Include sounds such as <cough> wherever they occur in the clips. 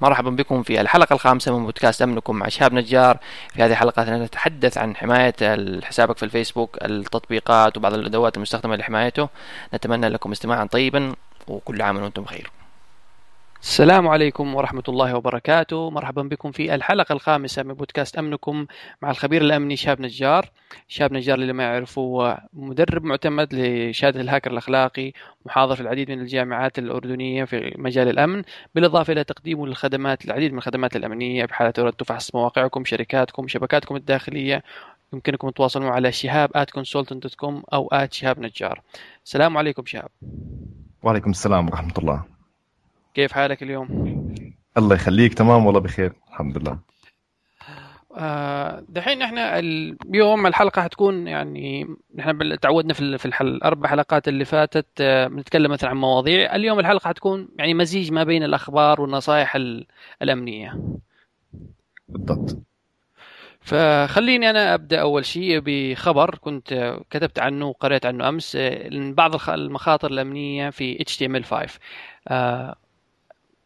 مرحبا بكم في الحلقة الخامسة من بودكاست أمنكم مع شهاب نجار. في هذه الحلقة نتحدث عن حماية حسابك في الفيسبوك التطبيقات وبعض الأدوات المستخدمة لحمايته. نتمنى لكم استماعا طيبا وكل عام وأنتم بخير. السلام عليكم ورحمة الله وبركاته. مرحبا بكم في الحلقة الخامسة من بودكاست أمنكم مع الخبير الأمني شاب نجار. شاب نجار اللي ما يعرفه هو مدرب معتمد لشهادة الهاكر الأخلاقي محاضر في العديد من الجامعات الأردنية في مجال الأمن بالإضافة إلى تقديمه للخدمات العديد من الخدمات الأمنية بحالة أردتوا فحص مواقعكم شركاتكم شبكاتكم الداخلية. يمكنكم تتواصلوا على شهاب أو at شهاب نجار. السلام عليكم شهاب. وعليكم السلام ورحمة الله. كيف حالك اليوم؟ الله يخليك تمام والله بخير الحمد لله. آه، دحين إحنا اليوم الحلقة حتكون يعني نحن تعودنا في في الاربع حلقات اللي فاتت آه، بنتكلم مثلا عن مواضيع. اليوم الحلقة حتكون يعني مزيج ما بين الأخبار والنصائح الأمنية. بالضبط. فخليني أنا أبدأ أول شيء بخبر كنت كتبت عنه وقرأت عنه أمس آه، بعض المخاطر الأمنية في HTML5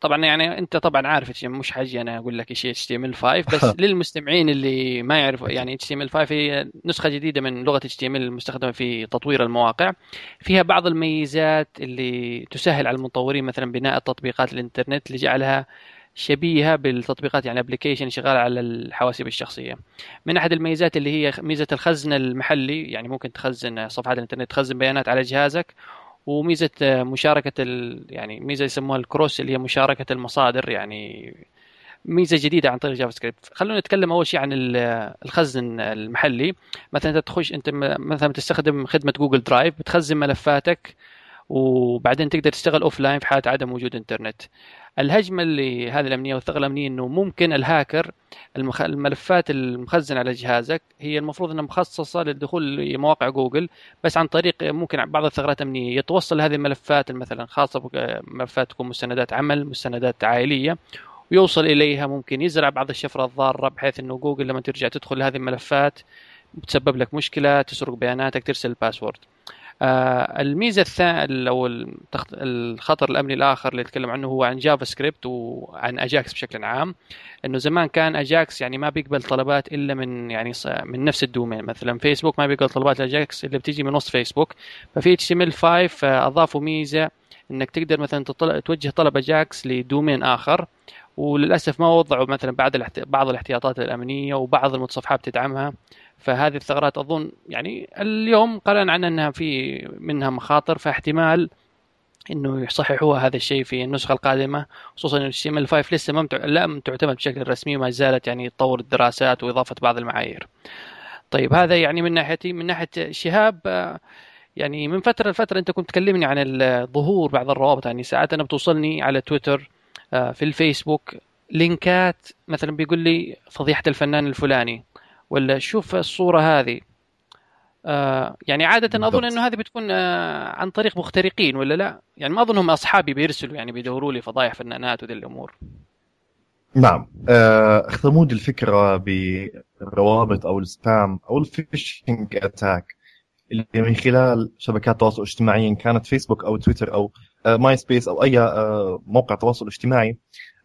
طبعا يعني أنت طبعا عارف مش حاجي أنا أقول لك إيش HTML 5 بس <laughs> للمستمعين اللي ما يعرفوا يعني HTML 5 هي نسخة جديدة من لغة HTM المستخدمه في تطوير المواقع فيها بعض الميزات اللي تسهل على المطورين مثلا بناء التطبيقات الإنترنت لجعلها شبيهة بالتطبيقات يعني application شغالة على الحواسيب الشخصية. من أحد الميزات اللي هي ميزة الخزن المحلي يعني ممكن تخزن صفحات الإنترنت تخزن بيانات على جهازك وميزة مشاركة ال... يعني ميزة يسموها ال cross اللي هي مشاركة المصادر يعني ميزة جديدة عن طريق JavaScript خلونا نتكلم أول شيء عن الخزن المحلي. مثلا أنت تخش أنت مثلا تستخدم خدمة جوجل درايف بتخزن ملفاتك وبعدين تقدر تشتغل offline في حالة عدم وجود إنترنت. الهجمة اللي هذه الأمنية والثغره الأمنية إنه ممكن الهاكر المخ... الملفات المخزنة على جهازك هي المفروض إنها مخصصة للدخول لمواقع جوجل بس عن طريق ممكن بعض الثغرات الامنيه يتوصل هذه الملفات مثلا خاصة بملفات تكون مستندات عمل مستندات عائلية ويوصل إليها ممكن يزرع بعض الشفرة الضارة بحيث إنه جوجل لما ترجع تدخل هذه الملفات بتسبب لك مشكلة تسرق بياناتك ترسل ال password الميزة الثانية أو الخطر الأمني الآخر اللي نتكلم عنه هو عن JavaScript وعن AJAX بشكل عام إنه زمان كان AJAX يعني ما بيقبل طلبات إلا من يعني من نفس ال domain. مثلا فيسبوك ما بيقبل طلبات AJAX اللي بتيجي من وسط فيسبوك. ففي HTML 5 اضافوا ميزة إنك تقدر مثلا توجه طلب AJAX ل domain آخر وللأسف ما وضعوا مثلا بعض بعض الاحتياطات الأمنية وبعض المتصفحات بتدعمها. فهذه الثغرات أظن يعني اليوم قرأنا عنها إنها في منها مخاطر فاحتمال إنه يصححوها هذا الشيء في النسخة القادمة خصوصا إن السي ام 5 لسه ما لم تعتمد بشكل رسمي وما زالت يعني تطور الدراسات وإضافة بعض المعايير. طيب هذا يعني من ناحيتي من ناحية شهاب يعني من فترة لفترة أنت كنت تكلمني عن ظهور بعض الروابط يعني ساعات أنا بتوصلني على تويتر في الفيسبوك لينكات مثلا بيقول لي فضيحة الفنان الفلاني ولا شوف الصورة هذه آه يعني عادة أظن أنه هذه بتكون آه عن طريق مخترقين ولا لا؟ يعني ما أظنهم أصحابي بيرسلوا يعني بيدوروا لي فضايح فنانات وذي الأمور. نعم آه أخ ثمود الفكرة بالروابط أو ال spam أو ال phishing attack اللي من خلال شبكات التواصل الاجتماعي كانت فيسبوك أو تويتر أو آه ماي سبيس أو أي آه موقع تواصل اجتماعي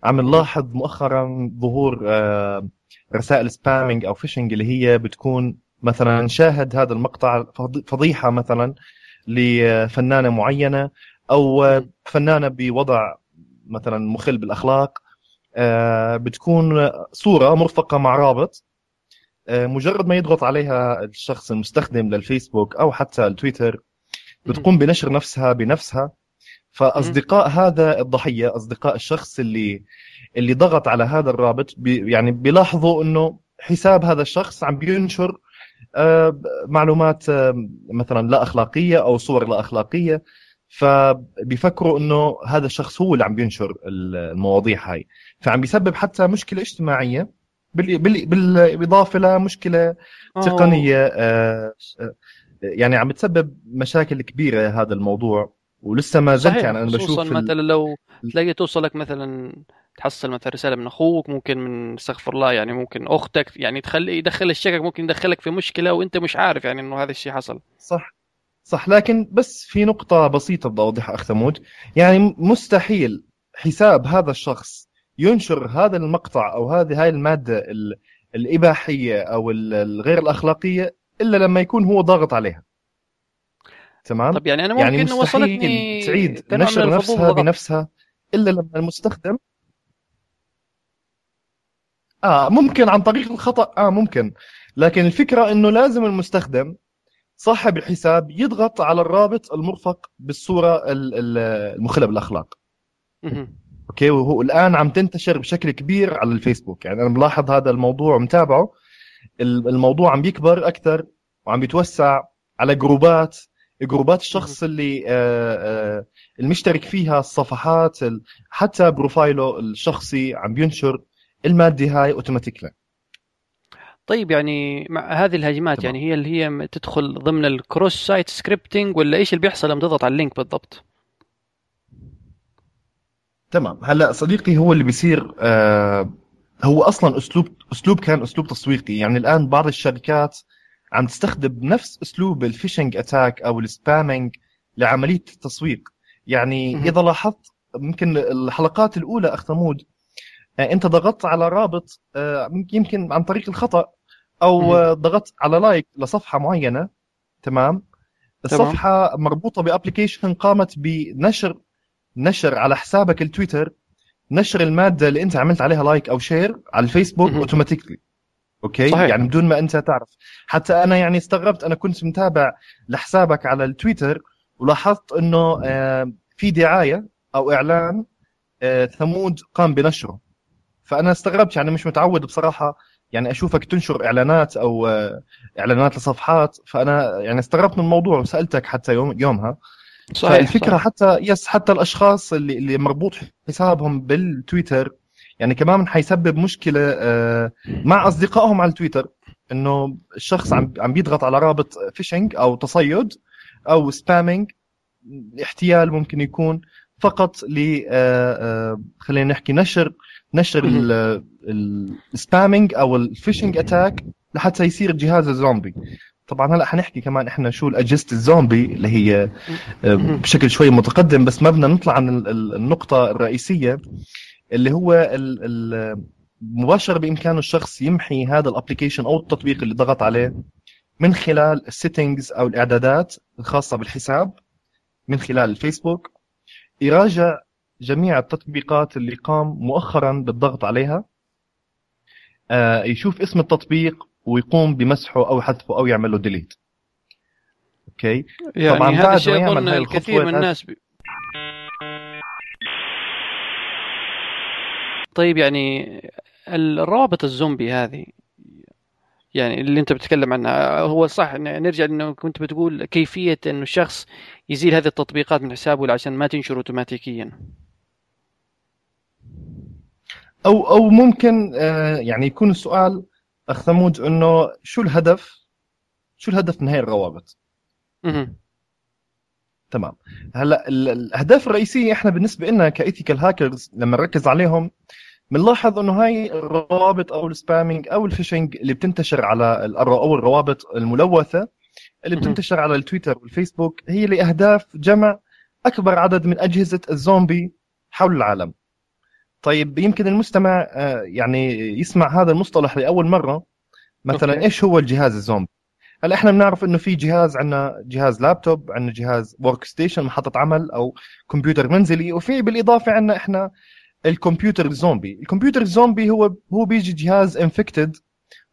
عم نلاحظ مؤخرا ظهور آه رسائل spamming أو phishing اللي هي بتكون مثلا شاهد هذا المقطع فضيحة مثلا لفنانة معينة أو فنانة بوضع مثلا مخل بالأخلاق بتكون صورة مرفقة مع رابط مجرد ما يضغط عليها الشخص المستخدم للفيسبوك أو حتى التويتر بتقوم بنشر نفسها بنفسها. فأصدقاء هذا الضحية أصدقاء الشخص اللي اللي ضغط على هذا الرابط بي يعني بيلاحظوا إنه حساب هذا الشخص عم بينشر آه معلومات آه مثلا لا أخلاقية أو صور لا أخلاقية. فبيفكروا إنه هذا الشخص هو اللي عم بينشر المواضيع هاي. فعم بيسبب حتى مشكلة اجتماعية بالإضافة لمشكلة تقنية آه يعني عم بتسبب مشاكل كبيرة هذا الموضوع. ولسه ما زلت يعني أنا بشوف خصوصا مثلا لو تلاقي توصلك مثلا تحصل مثلا رسالة من أخوك ممكن من استغفر الله يعني ممكن أختك يعني تخلي يدخل الشكك ممكن يدخلك في مشكلة وأنت مش عارف يعني إنه هذا الشيء حصل. صح صح. لكن بس في نقطة بسيطة بدي أوضحها أخ ثمود. يعني مستحيل حساب هذا الشخص ينشر هذا المقطع أو هذه هاي المادة الإباحية أو الغير الأخلاقية إلا لما يكون هو ضاغط عليها. تمام؟ طب يعني أنا ممكن يعني وصلتني تعيد نشر نفسها بنفسها إلا لما المستخدم آه ممكن عن طريق الخطأ آه ممكن. لكن الفكرة إنه لازم المستخدم صاحب الحساب يضغط على الرابط المرفق بالصورة المخلة بالأخلاق. okay؟ وهو الآن عم تنتشر بشكل كبير على الفيسبوك. يعني أنا ملاحظ هذا الموضوع ومتابعه. الموضوع عم بيكبر أكثر وعم بيتوسع على جروبات جروبات الشخص اللي آه، آه، المشترك فيها الصفحات حتى profile ه الشخصي عم بينشر الماده هاي automatically طيب يعني مع هذه الهجمات طبعا. يعني هي اللي هي تدخل ضمن ال cross-site scripting ولا إيش اللي بيحصل لما تضغط على ال link بالضبط؟ تمام. هلا صديقي هو اللي بيصير آه هو أصلا أسلوب أسلوب كان أسلوب تسويقي. يعني الآن بعض الشركات عم تستخدم نفس أسلوب ال phishing attack أو ال spamming لعملية التسويق. يعني إذا لاحظت ممكن الحلقات الأولى أخ ثمود انت ضغطت على رابط آه، يمكن عن طريق الخطأ أو ضغطت على like لصفحة معينة تمام؟ الصفحة مربوطة ب application قامت بنشر نشر على حسابك التويتر نشر المادة اللي أنت عملت عليها like أو share على الفيسبوك automatically okay؟ صحيح. يعني بدون ما أنت تعرف. حتى أنا يعني استغربت أنا كنت متابع لحسابك على التويتر ولاحظت إنه آه، في دعاية أو إعلان ثمود قام بنشره. فأنا استغربت يعني مش متعود بصراحة يعني أشوفك تنشر إعلانات أو آه، إعلانات لصفحات فأنا يعني استغربت من الموضوع وسألتك حتى يوم يومها صحيح الفكرة صحيح. حتى يس حتى الأشخاص اللي اللي مربوط حسابهم بالتويتر يعني كمان حيسبب مشكلة آه، مع أصدقائهم على التويتر إنه الشخص عم عم بيضغط على رابط phishing أو تصيد أو spamming احتيال ممكن يكون فقط ل آه، خلينا نحكي نشر نشر ال spamming أو ال phishing attack لحتى يصير جهاز الزومبي طبعا هلأ حنحكي كمان إحنا شو اجهزه الزومبي اللي هي آه، بشكل شوي متقدم بس ما بدنا نطلع عن النقطة الرئيسية اللي هو مباشرة بإمكانه الشخص يمحي هذا ال application أو التطبيق اللي ضغط عليه من خلال ال settings أو الإعدادات الخاصة بالحساب من خلال الفيسبوك يراجع جميع التطبيقات اللي قام مؤخرا بالضغط عليها آه، يشوف اسم التطبيق ويقوم بمسحه أو حذفه أو يعمل له delete okay؟ يعني طبعا هذا الشيء أظن الكثير من الناس بي... طيب يعني الروابط الزومبي هذه يعني اللي أنت بتتكلم عنها هو صح نرجع إنه كنت بتقول كيفية إنه الشخص يزيل هذه التطبيقات من حسابه عشان ما تنشر اوتوماتيكيا. أو أو ممكن آه، يعني يكون السؤال أخ ثمود إنه شو الهدف؟ شو الهدف من هاي الروابط؟ تمام. هلأ الأهداف الرئيسية إحنا بالنسبة لنا ك ethical hackers لما نركز عليهم بنلاحظ إنه هاي الروابط أو ال spamming أو ال phishing اللي بتنتشر على أو الروابط الملوثة اللي بتنتشر على التويتر والفيسبوك هي لأهداف جمع أكبر عدد من أجهزة الزومبي حول العالم. طيب يمكن المستمع آه، يعني يسمع هذا المصطلح لأول مرة. مثلا okay. إيش هو الجهاز الزومبي؟ هلأ إحنا بنعرف إنه في جهاز عندنا جهاز لابتوب عندنا جهاز workstation محطة عمل أو كمبيوتر منزلي وفي بالإضافة عندنا إحنا الكمبيوتر الزومبي. الكمبيوتر الزومبي هو هو بيجي جهاز infected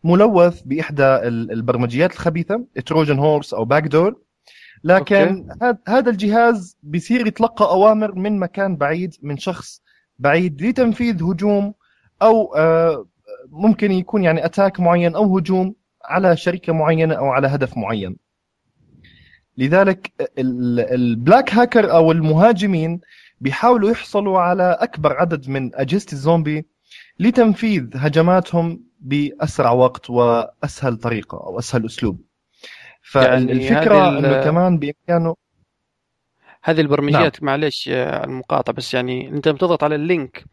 ملوث بإحدى البرمجيات الخبيثة Trojan horse أو backdoor لكن هذا الجهاز بيصير يتلقى أوامر من مكان بعيد من شخص بعيد لتنفيذ هجوم أو آه، ممكن يكون يعني أتاك معين أو هجوم على شركة معينة أو على هدف معين. لذلك البلاك هاكر أو المهاجمين بيحاولوا يحصلوا على أكبر عدد من أجهزة الزومبي لتنفيذ هجماتهم بأسرع وقت وأسهل طريقة أو أسهل أسلوب. فالفكرة يعني إنه كمان بإمكانه هذه البرمجيات نعم. معلش آه، المقاطعة بس يعني أنت بتضغط على ال link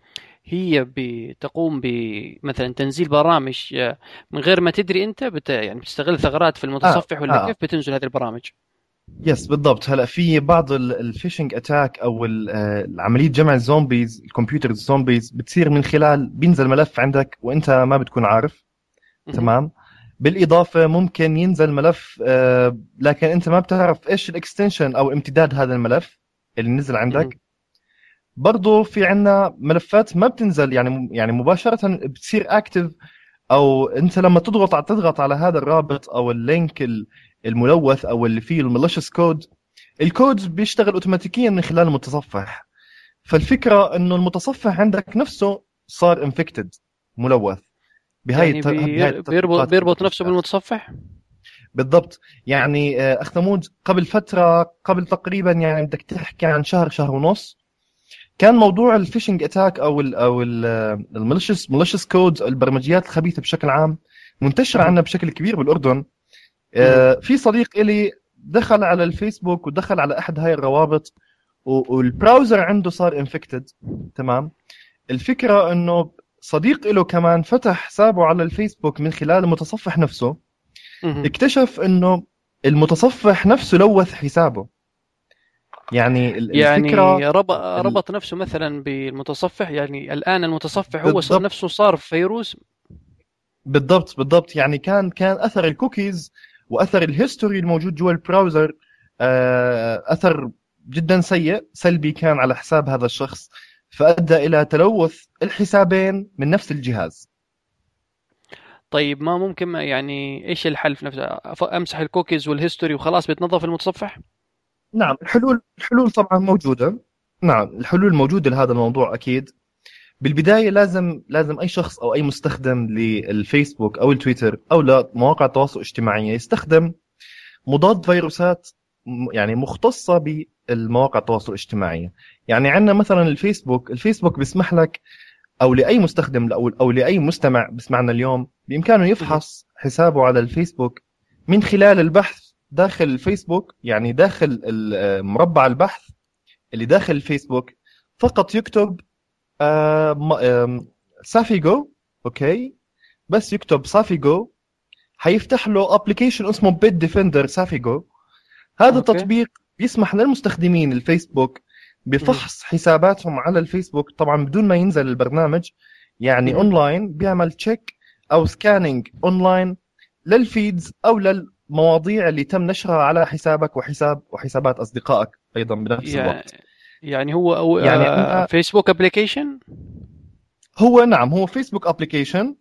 هي بتقوم بمثلا تنزيل برامج آه، من غير ما تدري أنت بت يعني بتستغل ثغرات في المتصفح آه. ولا آه. كيف بتنزل هذه البرامج؟ yes بالضبط هلأ في بعض ال phishing attack أو عملية جمع ال zombies الكمبيوتر ال zombies بتصير من خلال بينزل ملف عندك وأنت ما بتكون عارف تمام بالإضافة ممكن ينزل ملف آه، لكن أنت ما بتعرف إيش ال extension أو امتداد هذا الملف اللي نزل عندك. برضه في عندنا ملفات ما بتنزل يعني يعني مباشرة بتصير active أو أنت لما تضغط تضغط على هذا الرابط أو ال link الملوث أو اللي فيه ال malicious code الكود بيشتغل اوتوماتيكيا من خلال المتصفح. فالفكرة إنه المتصفح عندك نفسه صار infected ملوث. بهاي يعني بي... بيربط بيربط نفسه بالمتصفح؟ بالضبط. يعني آه، اخ ثمود قبل فترة قبل تقريبا يعني بدك تحكي عن شهر شهر ونص كان موضوع ال phishing attack أو ال أو ال malicious malicious code البرمجيات الخبيثة بشكل عام منتشرة عندنا بشكل كبير بالأردن. آه، في صديق إلي دخل على الفيسبوك ودخل على أحد هاي الروابط وال browser عنده صار infected تمام. الفكرة إنه صديق له كمان فتح حسابه على الفيسبوك من خلال المتصفح نفسه. اكتشف إنه المتصفح نفسه لوث حسابه. يعني الفكرة يعني ربط, ربط نفسه مثلا بالمتصفح يعني الآن المتصفح هو بالضبط. نفسه صار فيروس. بالضبط بالضبط. يعني كان كان أثر الكوكيز وأثر ال history الموجود جوا ال browser آه، أثر جدا سيء سلبي كان على حساب هذا الشخص. فأدى إلى تلوث الحسابين من نفس الجهاز. طيب ما ممكن يعني إيش الحل في نفسه؟ أمسح ال cookies وال history وخلاص بيتنظف المتصفح؟ نعم الحلول الحلول طبعا موجودة. نعم الحلول موجودة لهذا الموضوع أكيد. بالبداية لازم لازم أي شخص أو أي مستخدم للفيسبوك أو التويتر أو لمواقع التواصل الاجتماعي يستخدم مضاد فيروسات يعني مختصة بالمواقع التواصل الاجتماعي. يعني عندنا مثلا الفيسبوك الفيسبوك بيسمح لك أو لأي مستخدم أو لأي مستمع بسمعنا اليوم بإمكانه يفحص حسابه على الفيسبوك من خلال البحث داخل الفيسبوك يعني داخل مربع البحث اللي داخل الفيسبوك. فقط يكتب Safego okay؟ بس يكتب Safego حيفتح له application اسمه Bitdefender Safego هذا okay. التطبيق بيسمح للمستخدمين الفيسبوك بفحص حساباتهم على الفيسبوك طبعا بدون ما ينزل البرنامج يعني أونلاين بيعمل check أو scanning online لل feeds أو للمواضيع اللي تم نشرها على حسابك وحساب وحسابات أصدقائك أيضا بنفس يعني الوقت. يعني هو أو يعني آه Facebook application هو نعم هو Facebook application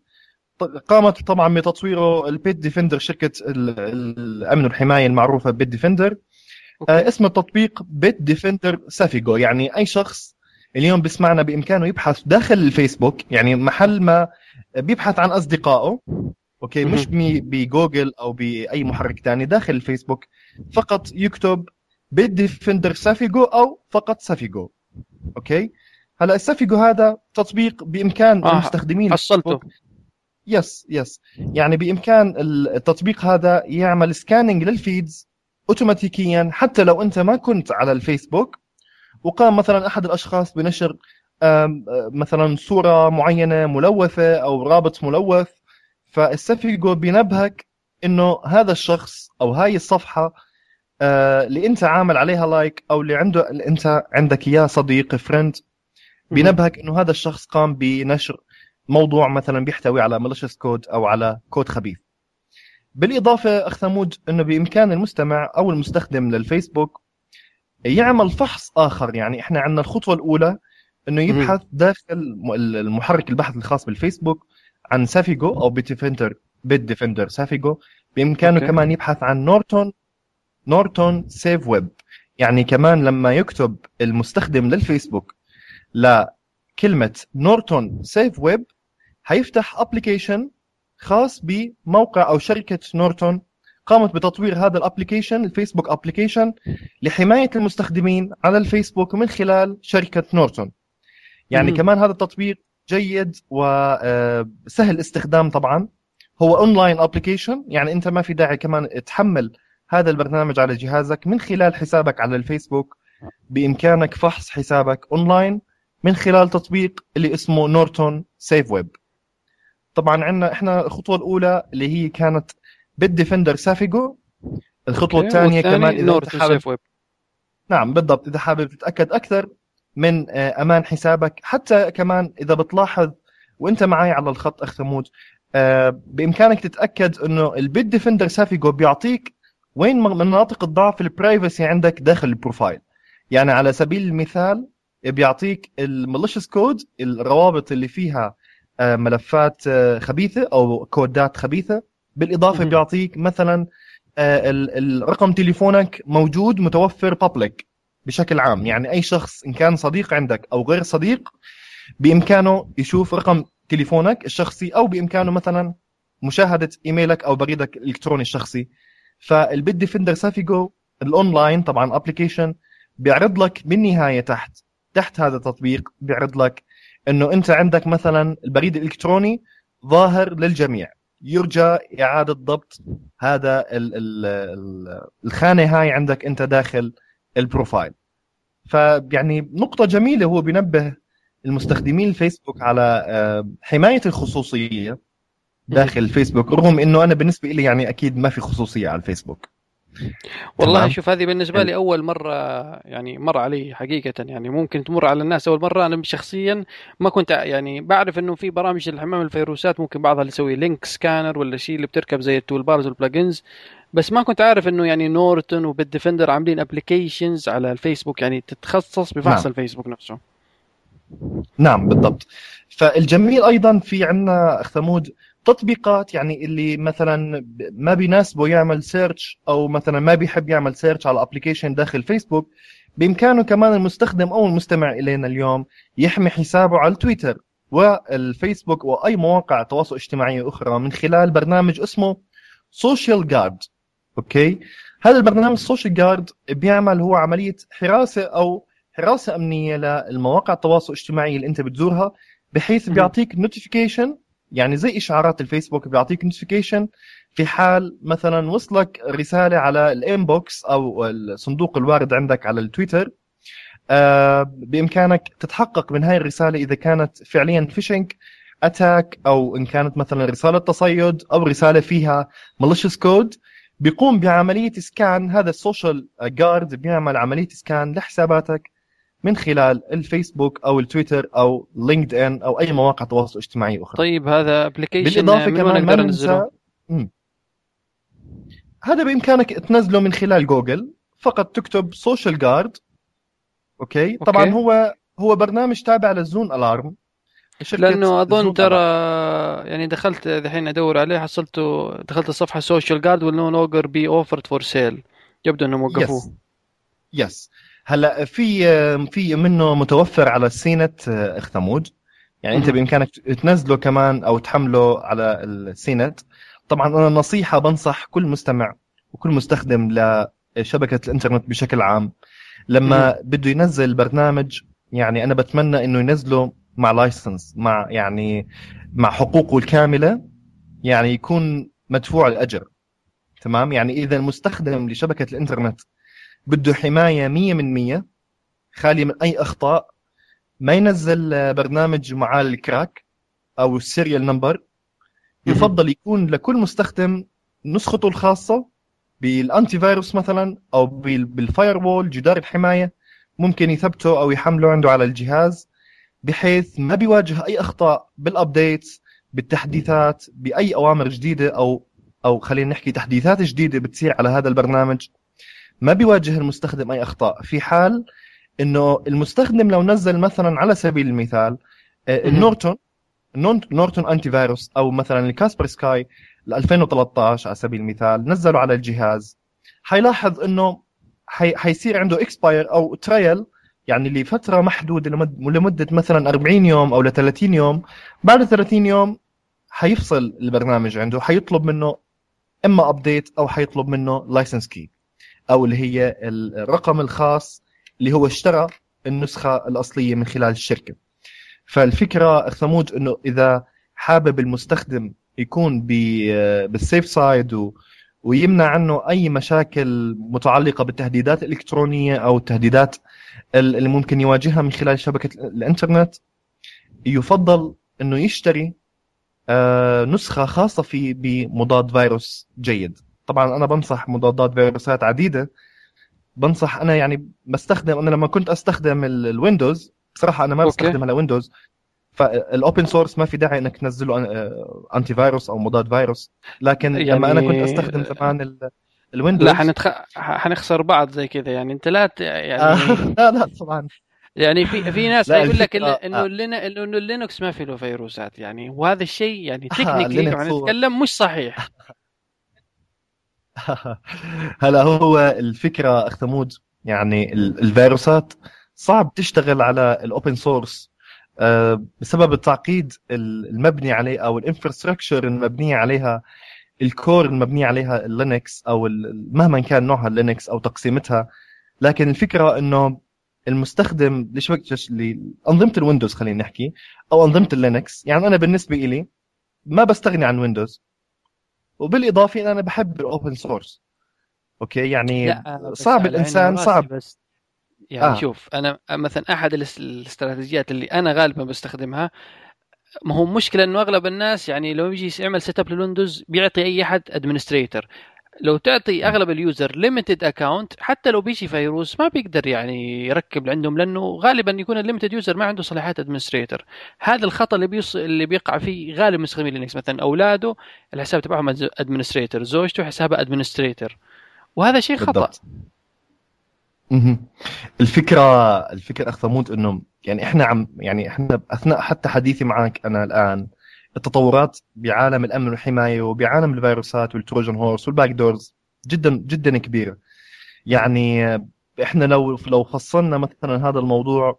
قامت طبعا بتطويره ال Bitdefender شركة الأمن والحماية المعروفة Bitdefender. آه اسم التطبيق Bitdefender Safego. يعني أي شخص اليوم بيسمعنا بإمكانه يبحث داخل الفيسبوك يعني محل ما بيبحث عن أصدقائه okay مش بجوجل أو بأي محرك ثاني داخل الفيسبوك فقط يكتب Bitdefender Safego أو فقط Safego. okay؟ هلا ال Safego هذا تطبيق بإمكان آه المستخدمين حصلته. yes yes يعني بإمكان التطبيق هذا يعمل scanning لل feeds اوتوماتيكيا حتى لو أنت ما كنت على الفيسبوك. وقام مثلا أحد الأشخاص بنشر مثلا صورة معينة ملوثة أو رابط ملوث. فال Safego بينبهك إنه هذا الشخص أو هاي الصفحة اللي أنت عامل عليها like أو اللي عنده اللي أنت عندك إياه صديق friend بينبهك إنه هذا الشخص قام بنشر موضوع مثلا بيحتوي على malicious code أو على كود خبيث. بالإضافة أخ ثمود إنه بإمكان المستمع أو المستخدم للفيسبوك يعمل فحص آخر. يعني إحنا عندنا الخطوة الأولى إنه يبحث داخل المحرك البحث الخاص بالفيسبوك عن Safego أو Bitdefender Bitdefender Safego بإمكانه okay. كمان يبحث عن Norton Norton Safe Web. يعني كمان لما يكتب المستخدم للفيسبوك لكلمة Norton Safe Web حيفتح application خاص بموقع أو شركة Norton قامت بتطوير هذا ال application الفيسبوك application لحماية المستخدمين على الفيسبوك من خلال شركة Norton. يعني مم. كمان هذا التطبيق جيد وسهل استخدام طبعا. هو online application يعني أنت ما في داعي كمان تحمل هذا البرنامج على جهازك من خلال حسابك على الفيسبوك. بإمكانك فحص حسابك اونلاين من خلال تطبيق اللي اسمه Norton Safe Web. طبعا عندنا إحنا الخطوة الأولى اللي هي كانت بال Defender Safego الخطوة الثانية كمان إذا أنت حابب ويب. نعم بالضبط إذا حابب تتأكد أكثر من آه، أمان حسابك حتى كمان إذا بتلاحظ وأنت معي على الخط اخ ثمود آه، بإمكانك تتأكد إنه ال Bitdefender Safego بيعطيك وين مناطق الضعف ال privacy عندك داخل ال profile يعني على سبيل المثال بيعطيك ال malicious code الروابط اللي فيها ملفات خبيثة أو كودات خبيثة. بالإضافة بيعطيك مثلا الرقم تليفونك موجود متوفر public بشكل عام. يعني أي شخص إن كان صديق عندك أو غير صديق بإمكانه يشوف رقم تليفونك الشخصي أو بإمكانه مثلا مشاهدة إيميلك أو بريدك الإلكتروني الشخصي. فال Bitdefender Safego ال online طبعا application بيعرض لك بالنهاية تحت تحت هذا التطبيق بيعرض لك إنه أنت عندك مثلا البريد الإلكتروني ظاهر للجميع. يرجى إعادة ضبط هذا ال ال الخانة هاي عندك أنت داخل ال profile. فيعني نقطة جميلة هو بينبه المستخدمين الفيسبوك على آه، حماية الخصوصية داخل الفيسبوك رغم إنه أنا بالنسبة لي يعني أكيد ما في خصوصية على الفيسبوك. والله تمام. شوف هذه بالنسبة لي أول مرة يعني مر علي حقيقة يعني. ممكن تمر على الناس أول مرة. أنا شخصيا ما كنت يعني بعرف إنه في برامج الحماية الفيروسات ممكن بعضها اللي يسوي link scanner ولا شيء اللي بتركب زي ال toolbars وال plugins بس ما كنت عارف إنه يعني Norton و Bitdefender عاملين applications على الفيسبوك. يعني تتخصص بفحص نعم. الفيسبوك نفسه. نعم بالضبط. فالجميل أيضا في عندنا أخ ثمود تطبيقات يعني اللي مثلا ما بيناسبه يعمل search أو مثلا ما بيحب يعمل search على application داخل فيسبوك بإمكانه كمان المستخدم أو المستمع إلينا اليوم يحمي حسابه على التويتر والفيسبوك وأي مواقع تواصل اجتماعيه أخرى من خلال برنامج اسمه Social Guard okay؟ هذا البرنامج Social Guard بيعمل هو عملية حراسة أو حراسة أمنية للمواقع التواصل الاجتماعي اللي أنت بتزورها بحيث بيعطيك notification يعني زي إشعارات الفيسبوك بيعطيك notification في حال مثلا وصلك رسالة على ال inbox أو صندوق الوارد عندك على التويتر آه بإمكانك تتحقق من هاي الرسالة إذا كانت فعليا phishing attack أو إن كانت مثلا رسالة تصيد أو رسالة فيها malicious code بيقوم بعملية scan هذا ال Social Guard بيعمل عملية scan لحساباتك. من خلال الفيسبوك أو التويتر أو LinkedIn أو أي مواقع تواصل اجتماعي أخرى. طيب هذا application بالإضافة كمان ما ننسى هذا بإمكانك تنزله من خلال جوجل. فقط تكتب Social Guard okay. طبعا okay. هو هو برنامج تابع لل ZoneAlarm لأنه أظن ترى يعني دخلت الحين أدور عليه حصلته دخلت الصفحة Social Guard will no longer be offered for sale يبدو إنهم وقفوه. يس يس هلا في في منه متوفر على ال CNET اخ ثمود يعني انت بإمكانك تنزله كمان أو تحمله على ال CNET طبعا أنا نصيحة بنصح كل مستمع وكل مستخدم لشبكة الإنترنت بشكل عام. لما بده ينزل برنامج يعني أنا بتمنى إنه ينزله مع license مع يعني مع حقوقه الكاملة يعني يكون مدفوع الأجر. تمام؟ يعني إذا المستخدم لشبكة الإنترنت بده حماية 100% خاليه من أي أخطاء. ما ينزل برنامج مع ال crack أو ال serial number. يفضل يكون لكل مستخدم نسخته الخاصة بال antivirus مثلا أو بال firewall جدار الحماية. ممكن يثبته أو يحمله عنده على الجهاز بحيث ما بيواجه أي أخطاء بال updates بالتحديثات بأي أوامر جديدة أو أو خلينا نحكي تحديثات جديدة بتصير على هذا البرنامج. ما بيواجه المستخدم أي أخطاء. في حال إنه المستخدم لو نزل مثلا على سبيل المثال آه، ال Norton Norton Antivirus أو مثلا ال Kaspersky ل 2013 على سبيل المثال نزلوا على الجهاز حيلاحظ إنه حي... حيصير عنده expire أو trial يعني لفترة محدودة لمد... لمدة مثلا 40 يوم أو ل 30 يوم. بعد 30 يوم حيفصل البرنامج عنده حيطلب منه إما update أو حيطلب منه license key أو اللي هي الرقم الخاص اللي هو اشترى النسخة الأصلية من خلال الشركة. فالفكرة ثمود إنه إذا حابب المستخدم يكون بالسيف سايد و ويمنع عنه أي مشاكل متعلقة بالتهديدات الإلكترونية أو التهديدات اللي ممكن يواجهها من خلال شبكة الإنترنت يفضل إنه يشتري آه، نسخة خاصة في بمضاد فيروس جيد. طبعا أنا بنصح مضادات فيروسات عديدة. بنصح أنا يعني بستخدم أنا لما كنت أستخدم الويندوز بصراحة أنا ما بستخدم على ويندوز فال open source ما في داعي إنك تنزله anti-virus أو مضاد فيروس. لكن يعني لما أنا كنت أستخدم زمان الويندوز لا حنتخ... حنخسر بعض زي كذا. يعني أنت لا ت... يعني <laughs> لا لا طبعا. يعني في في ناس يقول لك إنه إنه إنه اللينكس ما في له فيروسات. يعني وهذا الشيء يعني technically آه نتكلم مش صحيح. <laughs> <laughs> هلا هو الفكرة اخ ثمود يعني الفيروسات صعب تشتغل على ال open source آه، بسبب التعقيد المبني عليه أو ال infrastructure المبنية عليها ال core المبنية عليها اللينكس أو مهما كان نوعها اللينكس أو تقسيمتها. لكن الفكرة إنه المستخدم لانظمه الويندوز خلينا نحكي أو أنظمة اللينكس يعني أنا بالنسبة لي ما بستغني عن ويندوز. وبالإضافة ان أنا بحب ال open source okay؟ يعني صعب الإنسان صعب. بس. يعني آه. شوف أنا مثلا أحد الاستراتيجيات اللي أنا غالبا بستخدمها ما هو مشكلة إنه أغلب الناس يعني لو يجي يعمل setup للويندوز بيعطي أي أحد administrator لو تعطي أغلب ال user limited account حتى لو بيجي فيروس ما بيقدر يعني يركب عندهم لأنه غالبا يكون ال limited user ما عنده صلاحيات administrator هذا الخطأ اللي بيص... اللي بيقع فيه غالب مستخدمين لينكس مثلا أولاده الحساب تبعهم administrator زوجته حسابها administrator وهذا شيء خطأ. بالضبط. الفكرة الفكرة اخ ثمود إنه يعني إحنا عم يعني إحنا أثناء حتى حديثي معك أنا الآن التطورات بعالم الأمن والحماية وبعالم الفيروسات وال Trojan horse وال backdoors جدا جدا كبيره يعني إحنا لو لو فصلنا مثلا هذا الموضوع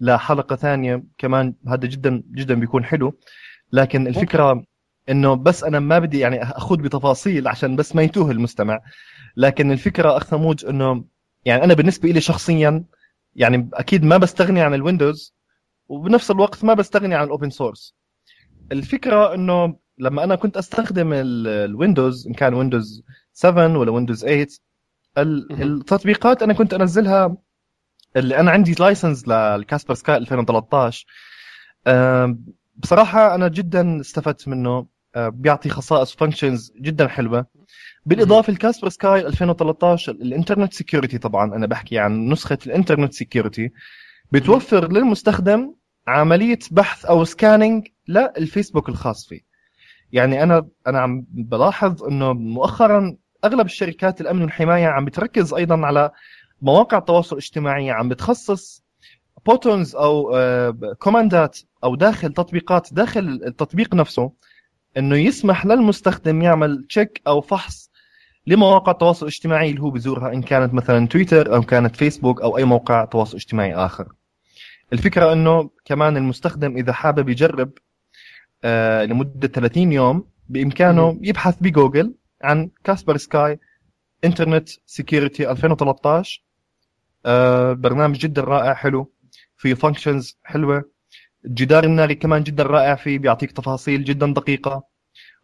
لحلقة ثانية كمان هذا جدا جدا بيكون حلو. لكن الفكرة إنه بس أنا ما بدي يعني اخذ بتفاصيل عشان بس ما يتوه المستمع. لكن الفكرة اخ ثمود إنه يعني أنا بالنسبة لي شخصيا يعني أكيد ما بستغني عن الويندوز وبنفس الوقت ما بستغني عن ال open source. الفكرة إنه لما أنا كنت أستخدم الويندوز إن كان ويندوز 7 ولا ويندوز 8 التطبيقات أنا كنت أنزلها اللي أنا عندي license لل Kaspersky 2013 بصراحة أنا جدا استفدت منه. بيعطي خصائص functions جدا حلوة. بالإضافة ل Kaspersky 2013 ال Internet Security طبعا أنا بحكي عن نسخة ال Internet Security بتوفر للمستخدم عملية بحث أو scanning للفيسبوك الخاص فيه. يعني أنا أنا عم بلاحظ إنه مؤخرا أغلب الشركات الأمن والحماية عم بتركز أيضا على مواقع التواصل الاجتماعي عم بتخصص buttons أو command ات آه، أو داخل تطبيقات داخل التطبيق نفسه إنه يسمح للمستخدم يعمل check أو فحص لمواقع التواصل الاجتماعي اللي هو بزورها إن كانت مثلا تويتر أو كانت فيسبوك أو أي موقع تواصل اجتماعي آخر. الفكرة إنه كمان المستخدم إذا حابب يجرب آه لمدة 30 يوم بإمكانه يبحث بجوجل عن Kaspersky Internet Security 2013 آه برنامج جدا رائع حلو فيه functions حلوة. الجدار الناري كمان جدا رائع فيه بيعطيك تفاصيل جدا دقيقة.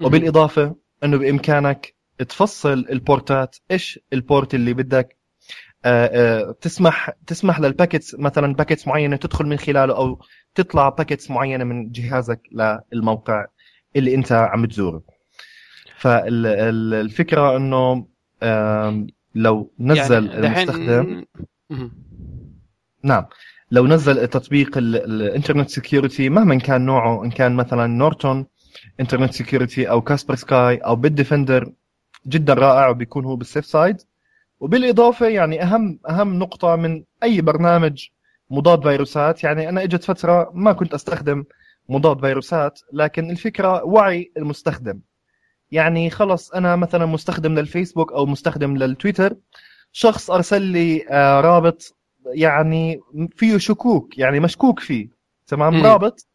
وبالإضافة إنه بإمكانك تفصل ال port ات إيش ال port اللي بدك تسمح تسمح لل packets مثلا packets معينة تدخل من خلاله أو تطلع packets معينة من جهازك للموقع اللي أنت عم تزوره. فالفكرة إنه لو نزل يعني المستخدم نعم. لو نزل تطبيق ال Internet Security مهما كان نوعه إن كان مثلا Norton Internet Security أو Kaspersky أو Bitdefender جدا رائع وبيكون هو بال safe side وبالإضافة يعني أهم أهم نقطة من أي برنامج مضاد فيروسات يعني أنا إجت فترة ما كنت أستخدم مضاد فيروسات لكن الفكرة وعي المستخدم. يعني خلص أنا مثلا مستخدم للفيسبوك أو مستخدم للتويتر شخص أرسل لي آه، رابط يعني فيه شكوك يعني مشكوك فيه تمام؟ م. رابط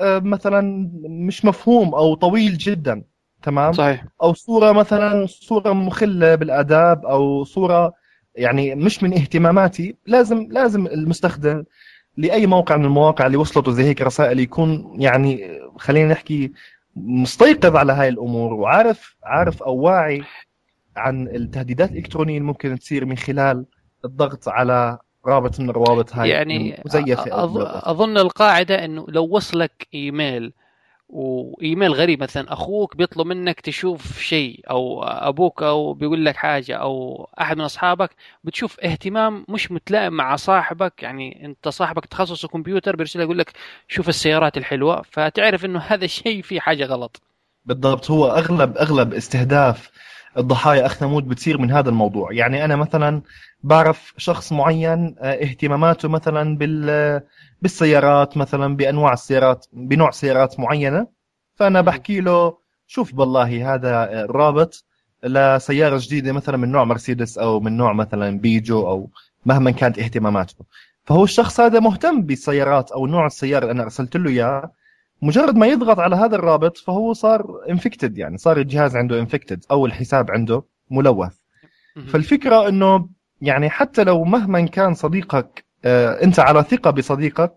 آه، مثلا مش مفهوم أو طويل جدا. تمام؟ صحيح. أو صورة مثلا صورة مخلة بالآداب أو صورة يعني مش من اهتماماتي لازم لازم المستخدم لأي موقع من المواقع اللي وصلته زي هيك رسائل يكون يعني خلينا نحكي مستيقظ على هاي الأمور وعارف عارف أو واعي عن التهديدات الإلكترونية اللي ممكن تصير من خلال الضغط على رابط من الروابط هاي يعني مزيفه أظن القاعدة إنه لو وصلك إيميل وإيميل غريب مثلا أخوك بيطلب منك تشوف شيء أو أبوك أو بيقول لك حاجة أو أحد من أصحابك بتشوف اهتمام مش متلائم مع صاحبك يعني أنت صاحبك تخصصه كمبيوتر بيرسل يقول لك شوف السيارات الحلوة فتعرف إنه هذا الشيء فيه حاجة غلط. بالضبط هو أغلب أغلب استهداف الضحايا أخ ثمود بتصير من هذا الموضوع. يعني أنا مثلا بعرف شخص معين آه، اهتماماته مثلا بال بالسيارات مثلا بأنواع السيارات بنوع سيارات معينة. فأنا بحكي له شوف بالله هذا الرابط لسياره جديدة مثلا من نوع مرسيدس أو من نوع مثلا بيجو أو مهما كانت اهتماماته. فهو الشخص هذا مهتم بالسيارات أو نوع السيارة اللي أنا أرسلت له اياه مجرد ما يضغط على هذا الرابط فهو صار infected يعني صار الجهاز عنده infected أو الحساب عنده ملوث. فالفكرة إنه يعني حتى لو مهما كان صديقك آه، أنت على ثقة بصديقك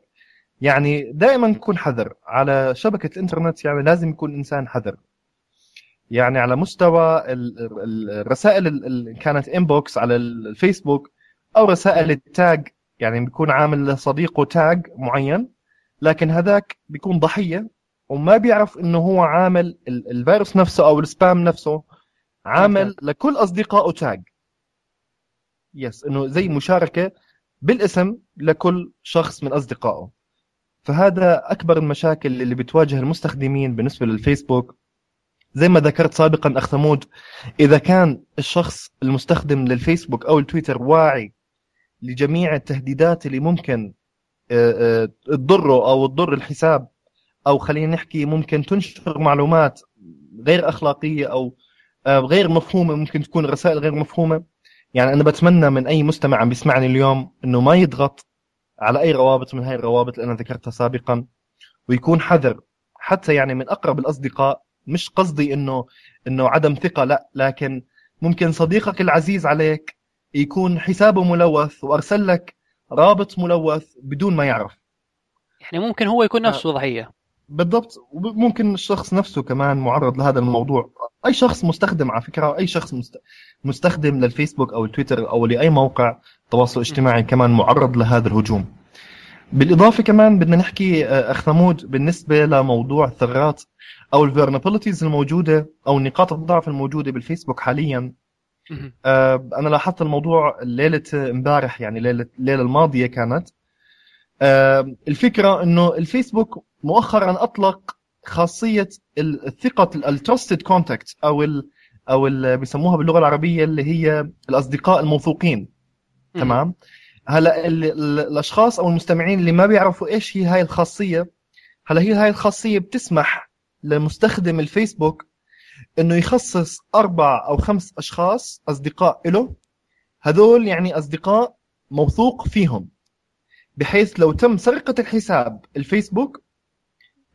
يعني دائما كن حذر. على شبكة الانترنت يعني لازم يكون إنسان حذر. يعني على مستوى الرسائل اللي كانت inbox على الفيسبوك أو رسائل ال tag يعني بيكون عامل لصديقه tag معين. لكن هذاك بيكون ضحية وما بيعرف إنه هو عامل الفيروس نفسه أو ال spam نفسه عامل لكل أصدقائه tag. yes إنه زي مشاركة بالاسم لكل شخص من أصدقائه. فهذا أكبر المشاكل اللي بتواجه المستخدمين بالنسبة للفيسبوك. زي ما ذكرت سابقا أخ ثمود إذا كان الشخص المستخدم للفيسبوك أو التويتر واعي لجميع التهديدات اللي ممكن تضره أو تضر الحساب أو خلينا نحكي ممكن تنشر معلومات غير أخلاقية أو آه، غير مفهومة ممكن تكون رسائل غير مفهومة. يعني أنا بتمنى من أي مستمع عم بيسمعني اليوم إنه ما يضغط على أي روابط من هاي الروابط اللي أنا ذكرتها سابقا ويكون حذر. حتى يعني من أقرب الأصدقاء مش قصدي إنه إنه عدم ثقة لا. لكن ممكن صديقك العزيز عليك يكون حسابه ملوث وأرسل لك رابط ملوث بدون ما يعرف. يعني ممكن هو يكون نفسه ضحية. بالضبط. وممكن الشخص نفسه كمان معرض لهذا الموضوع. أي شخص مستخدم على فكرة أي شخص مستخدم للفيسبوك أو التويتر أو لأي موقع تواصل اجتماعي كمان معرض لهذا الهجوم. بالإضافة كمان بدنا نحكي آه، أخ ثمود بالنسبة لموضوع الثغرات أو ال vulnerabilities الموجودة أو نقاط الضعف الموجودة بالفيسبوك حاليا آه أنا لاحظت الموضوع ليلة امبارح يعني ليلة الليلة الماضية كانت. آه الفكرة إنه الفيسبوك مؤخرا أطلق خاصية الثقة ال trusted contact أو ال أو اللي بيسموها باللغة العربية اللي هي الأصدقاء الموثوقين. تمام؟ هلا الأشخاص أو المستمعين اللي ما بيعرفوا إيش هي هاي الخاصية هلا هي هاي الخاصية بتسمح لمستخدم الفيسبوك إنه يخصص أربع أو خمس أشخاص أصدقاء له هذول يعني أصدقاء موثوق فيهم. بحيث لو تم سرقة الحساب الفيسبوك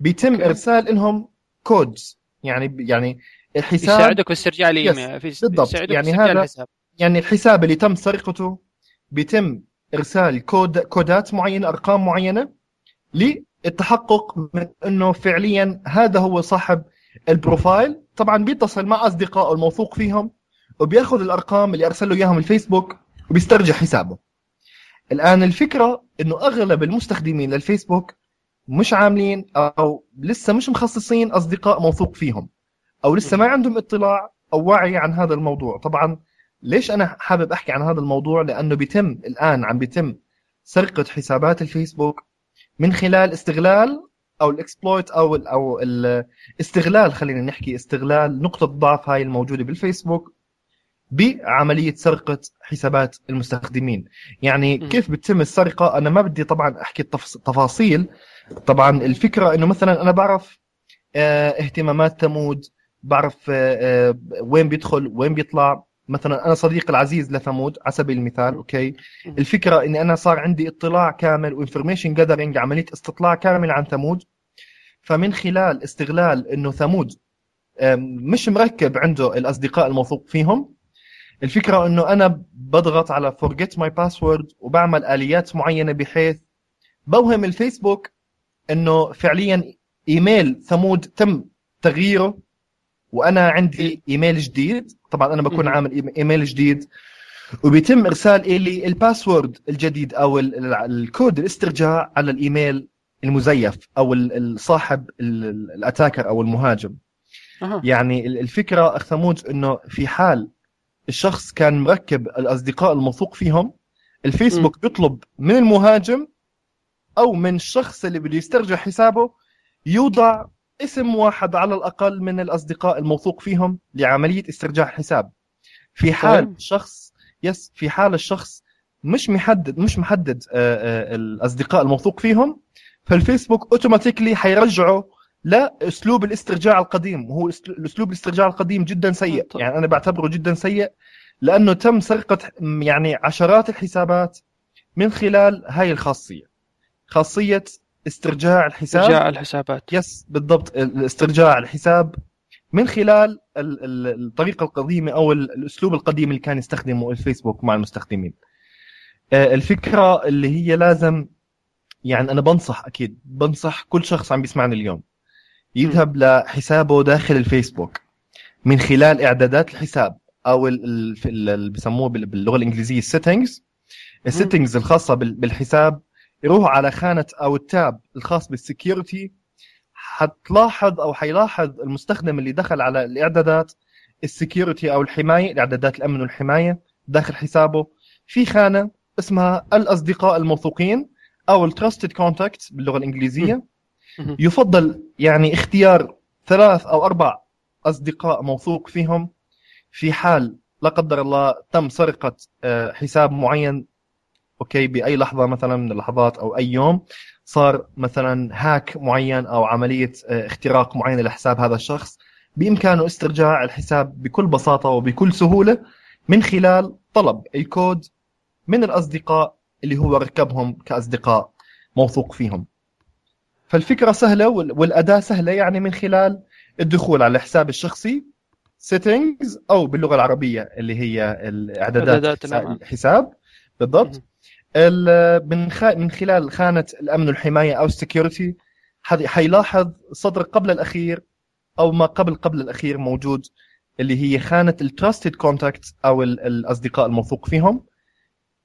بيتم إرسال لهم كودز يعني يعني الحساب يساعدك في استرجاع الإيميل بالضبط. يعني هذا الحساب. يعني الحساب اللي تم سرقته بيتم إرسال كود كودات معينة أرقام معينة للتحقق من إنه فعليا هذا هو صاحب البروفايل. طبعا بيتصل مع اصدقائه الموثوق فيهم وبيأخذ الأرقام اللي ارسل له إياهم الفيسبوك وبيسترجع حسابه. الآن الفكرة إنه أغلب المستخدمين للفيسبوك مش عاملين أو لسه مش مخصصين أصدقاء موثوق فيهم أو لسه ما عندهم اطلاع أو وعي عن هذا الموضوع. طبعا ليش أنا حابب أحكي عن هذا الموضوع؟ لأنه بيتم الآن عم بيتم سرقة حسابات الفيسبوك من خلال استغلال أو الإكسبلويت أو ال أو الاستغلال خلينا نحكي استغلال نقطة ضعف هاي الموجودة بالفيسبوك بعملية سرقة حسابات المستخدمين. يعني كيف بتتم السرقة؟ أنا ما بدي طبعا أحكي التفاصيل طبعا الفكرة إنه مثلا أنا بعرف آه اهتمامات ثمود بعرف آه وين بيدخل وين بيطلع. مثلا أنا صديق العزيز لثمود على سبيل المثال أوكي؟ الفكرة اني أنا صار عندي اطلاع كامل و information gathering عملية استطلاع كامل عن ثمود. فمن خلال استغلال إنه ثمود مش مركب عنده الأصدقاء الموثوق فيهم الفكرة إنه أنا بضغط على forget my password وبعمل آليات معينة بحيث بوهم الفيسبوك إنه فعليا إيميل ثمود تم تغييره. وأنا عندي إيميل جديد. طبعا أنا بكون عامل إيميل جديد. وبيتم إرسال لي ال password الجديد أو الكود الاسترجاع على الإيميل المزيف أو الصاحب ال attacker أو المهاجم. أه. يعني الفكرة اخ ثمود إنه في حال الشخص كان مركب الأصدقاء الموثوق فيهم الفيسبوك م. بيطلب من المهاجم أو من الشخص اللي بده يسترجع حسابه يوضع اسم واحد على الأقل من الأصدقاء الموثوق فيهم لعملية استرجاع الحساب في حال طيب. شخص yes في حال الشخص مش محدد مش محدد آه، آه، الأصدقاء الموثوق فيهم فالفيسبوك automatically حيرجعه لأسلوب الاسترجاع القديم وهو الأسلوب الاسترجاع القديم جدا سيء طيب. يعني أنا بعتبره جدا سيء لأنه تم سرقة يعني عشرات الحسابات من خلال هاي الخاصية خاصية استرجاع الحساب؟ استرجاع الحسابات. يس بالضبط. استرجاع الحساب من خلال الطريقة القديمة أو الأسلوب القديم اللي كان يستخدمه الفيسبوك مع المستخدمين. آه، الفكرة اللي هي لازم يعني أنا بنصح أكيد بنصح كل شخص عم بيسمعني اليوم يذهب لحسابه داخل الفيسبوك من خلال إعدادات الحساب أو اللي بسموه باللغة الإنجليزية ال settings ال settings الخاصة بالحساب يروح على خانة أو ال tab الخاص بال security حتلاحظ أو حيلاحظ المستخدم اللي دخل على الإعدادات ال security أو الحماية الإعدادات الأمن والحماية داخل حسابه. في خانة اسمها الأصدقاء الموثوقين أو ال trusted contact باللغة الإنجليزية. يفضل يعني اختيار ثلاث أو أربع أصدقاء موثوق فيهم في حال لا قدر الله تم سرقة آه، حساب معين أوكي بأي لحظة مثلا من اللحظات أو أي يوم صار مثلا هاك معين أو عملية آه، اختراق معينه لحساب هذا الشخص بإمكانه استرجاع الحساب بكل بساطة وبكل سهولة من خلال طلب الكود من الأصدقاء اللي هو ركبهم كأصدقاء موثوق فيهم. فالفكرة سهلة والأداة سهلة يعني من خلال الدخول على الحساب الشخصي settings أو باللغة العربية اللي هي الاعدادات الحساب بالضبط. من من خلال خانة الأمن والحماية أو ال security حيلاحظ السطر قبل الأخير أو ما قبل قبل الأخير موجود اللي هي خانة ال trusted contact أو الأصدقاء الموثوق فيهم.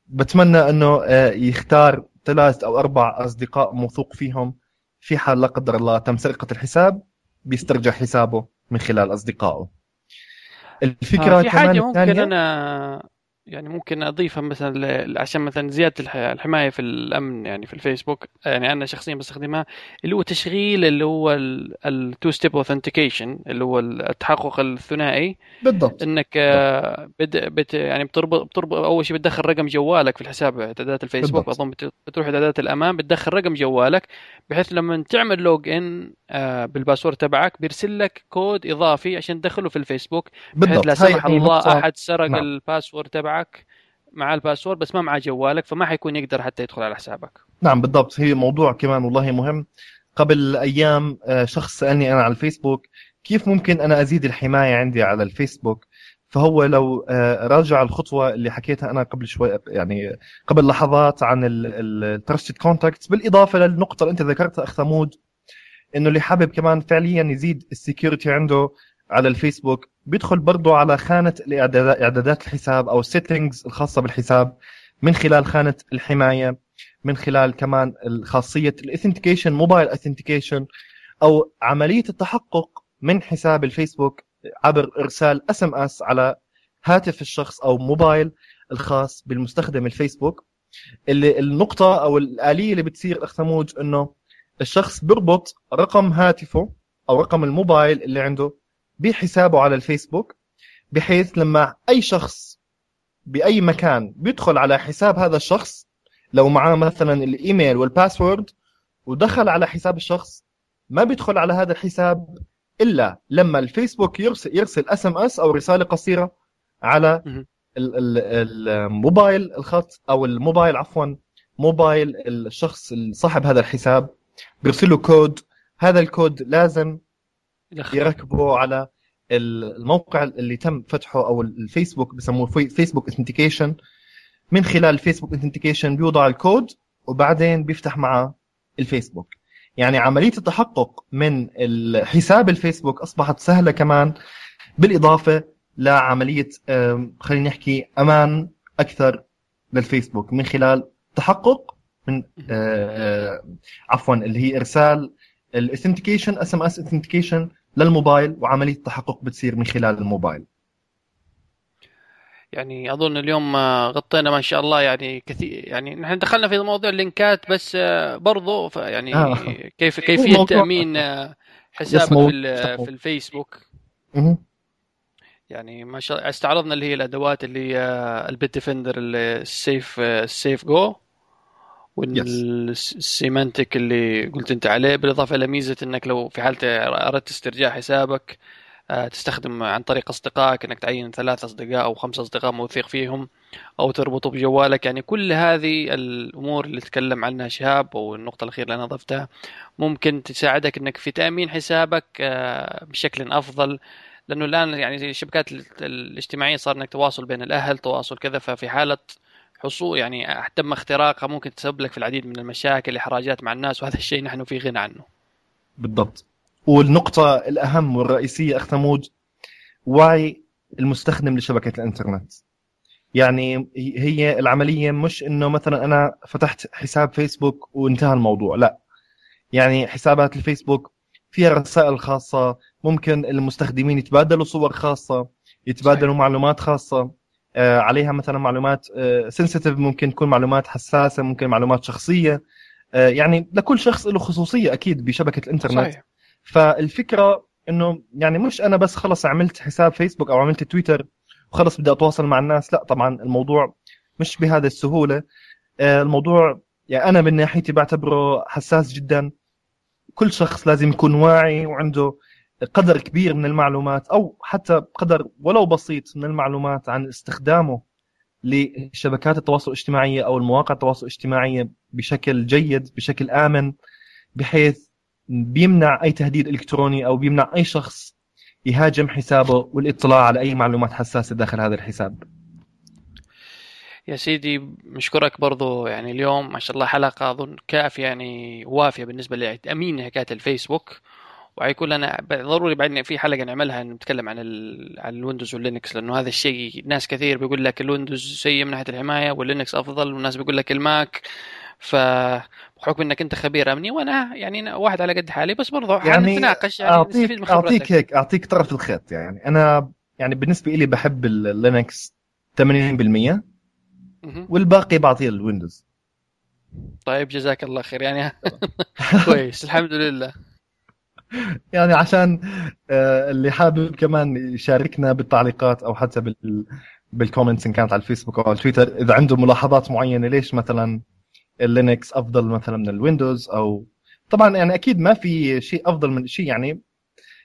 بتمنى إنه آه، يختار ثلاث أو أربع أصدقاء موثوق فيهم في حال لا قدر الله تم سرقة الحساب بيسترجع حسابه من خلال أصدقائه. الفكرة آه في حاجة ممكن أنا يعني ممكن أضيفها مثلا عشان مثلا زيادة الحماية في الأمن يعني في الفيسبوك. يعني أنا شخصيا بستخدمها اللي هو تشغيل اللي هو ال two step authentication اللي هو التحقق الثنائي. بالضبط. إنك آه، بد بت يعني بتربط بتربط أول شيء بتدخل رقم جوالك في الحساب إعدادات الفيسبوك. أظن بتروح إعدادات الامان بتدخل رقم جوالك بحيث لما تعمل log in آه، بال password تبعك بيرسل لك كود إضافي عشان تدخله في الفيسبوك بحيث لا سمح الله أحد سرق نعم. ال password تبعك. مع ال password بس ما مع جوالك فما حيكون يقدر حتى يدخل على حسابك. نعم بالضبط. هي موضوع كمان والله مهم. قبل أيام آه، شخص سألني أنا على الفيسبوك كيف ممكن أنا أزيد الحماية عندي على الفيسبوك؟ فهو لو آه، راجع الخطوة اللي حكيتها أنا قبل شوي يعني قبل لحظات عن ال trusted contacts بالإضافة للنقطة اللي أنت ذكرتها أخ ثمود إنه اللي حابب كمان فعليا يزيد ال security عنده على الفيسبوك بيدخل برضه على خانة إعدادات الحساب أو ال settings الخاصة بالحساب من خلال خانة الحماية من خلال كمان خاصيه ال authentication mobile authentication أو عملية التحقق من حساب الفيسبوك عبر إرسال SMS على هاتف الشخص أو موبايل الخاص بالمستخدم الفيسبوك. اللي النقطة أو الآلية اللي بتصير ثمود إنه الشخص بيربط رقم هاتفه أو رقم الموبايل اللي عنده بحسابه على الفيسبوك بحيث لما أي شخص بأي مكان بيدخل على حساب هذا الشخص لو معاه مثلا الإيميل وال password ودخل على حساب الشخص ما بيدخل على هذا الحساب إلا لما الفيسبوك يرسل يرسل SMS أو رسالة قصيرة على الموبايل الخط أو الموبايل عفوا موبايل الشخص صاحب هذا الحساب بيرسل له كود هذا الكود لازم يركبه على الموقع اللي تم فتحه أو الفيسبوك بسموه فيسبوك authentication من خلال الفيسبوك authentication بيوضع الكود وبعدين بيفتح معه الفيسبوك. يعني عملية التحقق من حساب الفيسبوك أصبحت سهلة كمان بالإضافة لعملية خلينا نحكي أمان أكثر للفيسبوك. من خلال تحقق من آه عفوا اللي هي إرسال ال authentication SMS authentication للموبايل وعملية التحقق بتصير من خلال الموبايل. يعني أظن اليوم غطينا ما شاء الله يعني كثير يعني نحن دخلنا في موضوع اللينكات بس برضو يعني آه. كيف كيفية تأمين حسابك في, في الفيسبوك؟ يعني ما شاء الله استعرضنا اللي هي الأدوات اللي هي ال Bitdefender ال safe ال Safego وال Symantec اللي قلت أنت عليه بالإضافة إلى ميزة إنك لو في حاله أردت استرجاع حسابك آه، تستخدم عن طريق أصدقائك إنك تعين ثلاث أصدقاء أو خمس أصدقاء موثيق فيهم أو تربطه بجوالك. يعني كل هذه الأمور اللي تكلم عنها شهاب والنقطه الأخيرة اللي أنا ضفتها ممكن تساعدك إنك في تأمين حسابك آه، بشكل أفضل. لأنه الآن يعني الشبكات الاجتماعية صار إنك تواصل بين الأهل تواصل كذا ففي حالة حصول يعني تم اختراقها ممكن تسبب لك في العديد من المشاكل إحراجات مع الناس وهذا الشيء نحن في غنى عنه. بالضبط. والنقطة الأهم والرئيسية أخ ثمود وعي المستخدم لشبكة الإنترنت؟ يعني هي العملية مش إنه مثلا أنا فتحت حساب فيسبوك وانتهى الموضوع لا. يعني حسابات الفيسبوك فيها رسائل خاصة ممكن المستخدمين يتبادلوا صور خاصة يتبادلوا صحيح. معلومات خاصة. آه، عليها مثلا معلومات سنسيتيف آه، ممكن تكون معلومات حساسة ممكن معلومات شخصية. آه، يعني لكل شخص له خصوصية أكيد بشبكة الإنترنت. صحيح. فالفكرة إنه يعني مش أنا بس خلص عملت حساب فيسبوك أو عملت تويتر وخلص بدي أتواصل مع الناس لا طبعا الموضوع مش بهذا السهولة. آه، الموضوع يعني أنا من ناحيتي بعتبره حساس جدا. كل شخص لازم يكون واعي وعنده قدر كبير من المعلومات أو حتى قدر ولو بسيط من المعلومات عن استخدامه لشبكات التواصل الاجتماعيه أو المواقع التواصل الاجتماعيه بشكل جيد بشكل آمن بحيث بيمنع أي تهديد إلكتروني أو بيمنع أي شخص يهاجم حسابه والاطلاع على أي معلومات حساسة داخل هذا الحساب. يا سيدي مشكورك برضو. يعني اليوم ما شاء الله حلقة أظن كافية يعني وافية بالنسبة لتأمين حكاية الفيسبوك. وحيكون لنا ضروري بعدين في حلقة نعملها نتكلم عن ال... عن ال Windows وال Linux لأنه هذا الشيء ناس كثير بيقول لك ال Windows سيء من ناحية الحماية وال Linux أفضل والناس بيقول لك ال Mac. ف بحكم إنك أنت خبير أمني وأنا يعني واحد على قد حالي بس برضه يعني نتناقش يعني أعطيك من أعطيك هيك أعطيك طرف الخيط يعني أنا يعني بالنسبة لي بحب ال Linux 80% والباقي بعطيه ال Windows طيب جزاك الله خير يعني <laughs> كويس الحمد لله. يعني عشان آه، اللي حابب كمان يشاركنا بالتعليقات أو حتى بال بال comments إن كانت على الفيسبوك أو على التويتر إذا عنده ملاحظات معينة ليش مثلا ال Linux أفضل مثلا من ال Windows أو طبعا يعني أكيد ما في شيء أفضل من شيء يعني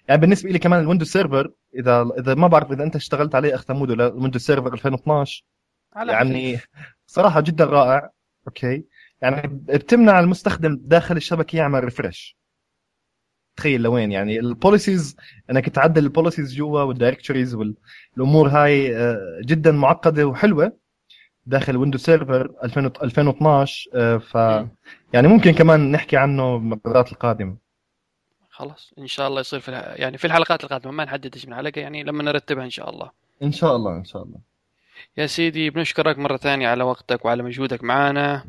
يعني بالنسبة لي كمان ال Windows Server إذا إذا ما بعرف إذا أنت اشتغلت عليه أخ ثمود ولا ال Windows Server 2012 على يعني صراحة جدا رائع okay؟ يعني بتمنع المستخدم داخل الشبكة يعمل refresh تخيل لوين يعني ال policies إنك تعدل ال policies جوا وال directories والامور هاي آه، جدا معقدة وحلوة داخل Windows Server 2012 ف يعني ممكن كمان نحكي عنه بالمرات القادمة. خلاص إن شاء الله يصير في يعني في الحلقات القادمة ما نحدد إيش من حلقة يعني لما نرتبها إن شاء الله. إن شاء الله إن شاء الله. يا سيدي بنشكرك مرة ثانية على وقتك وعلى مجهودك معنا.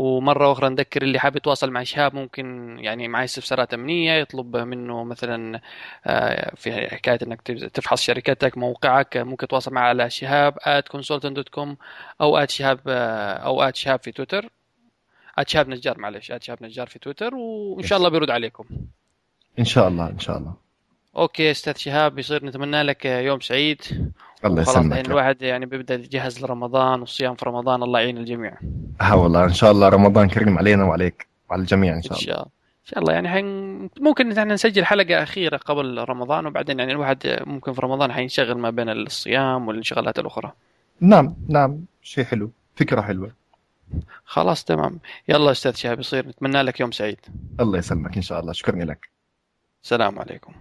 ومرة أخرى نذكر اللي حاب يتواصل مع شهاب ممكن يعني معي استفسارات أمنية يطلب منه مثلا آه، في حكاية إنك تفحص شركتك موقعك ممكن تتواصل معه على شهاب consultant.com أو شهاب آه، أو شهاب في تويتر. شهاب نجار معلش شهاب نجار في تويتر وإن شاء الله بيرد عليكم. إن شاء الله إن شاء الله. okay أستاذ شهاب يصير نتمنى لك يوم سعيد. الله يسلمك يعني الواحد يعني بيبدأ يجهز لرمضان والصيام في رمضان الله يعين الجميع. ها والله إن شاء الله رمضان كريم علينا وعليك وعلى الجميع إن شاء الله. ان شاء الله. إن شاء الله يعني حين ممكن يعني نسجل حلقة أخيرة قبل رمضان وبعدين يعني الواحد ممكن في رمضان حينشغل ما بين الصيام والانشغالات الأخرى. نعم نعم شيء حلو فكرة حلوة. خلاص تمام. يلا أستاذ شهاب يصير نتمنى لك يوم سعيد. الله يسلمك إن شاء الله شكرا لك. السلام عليكم.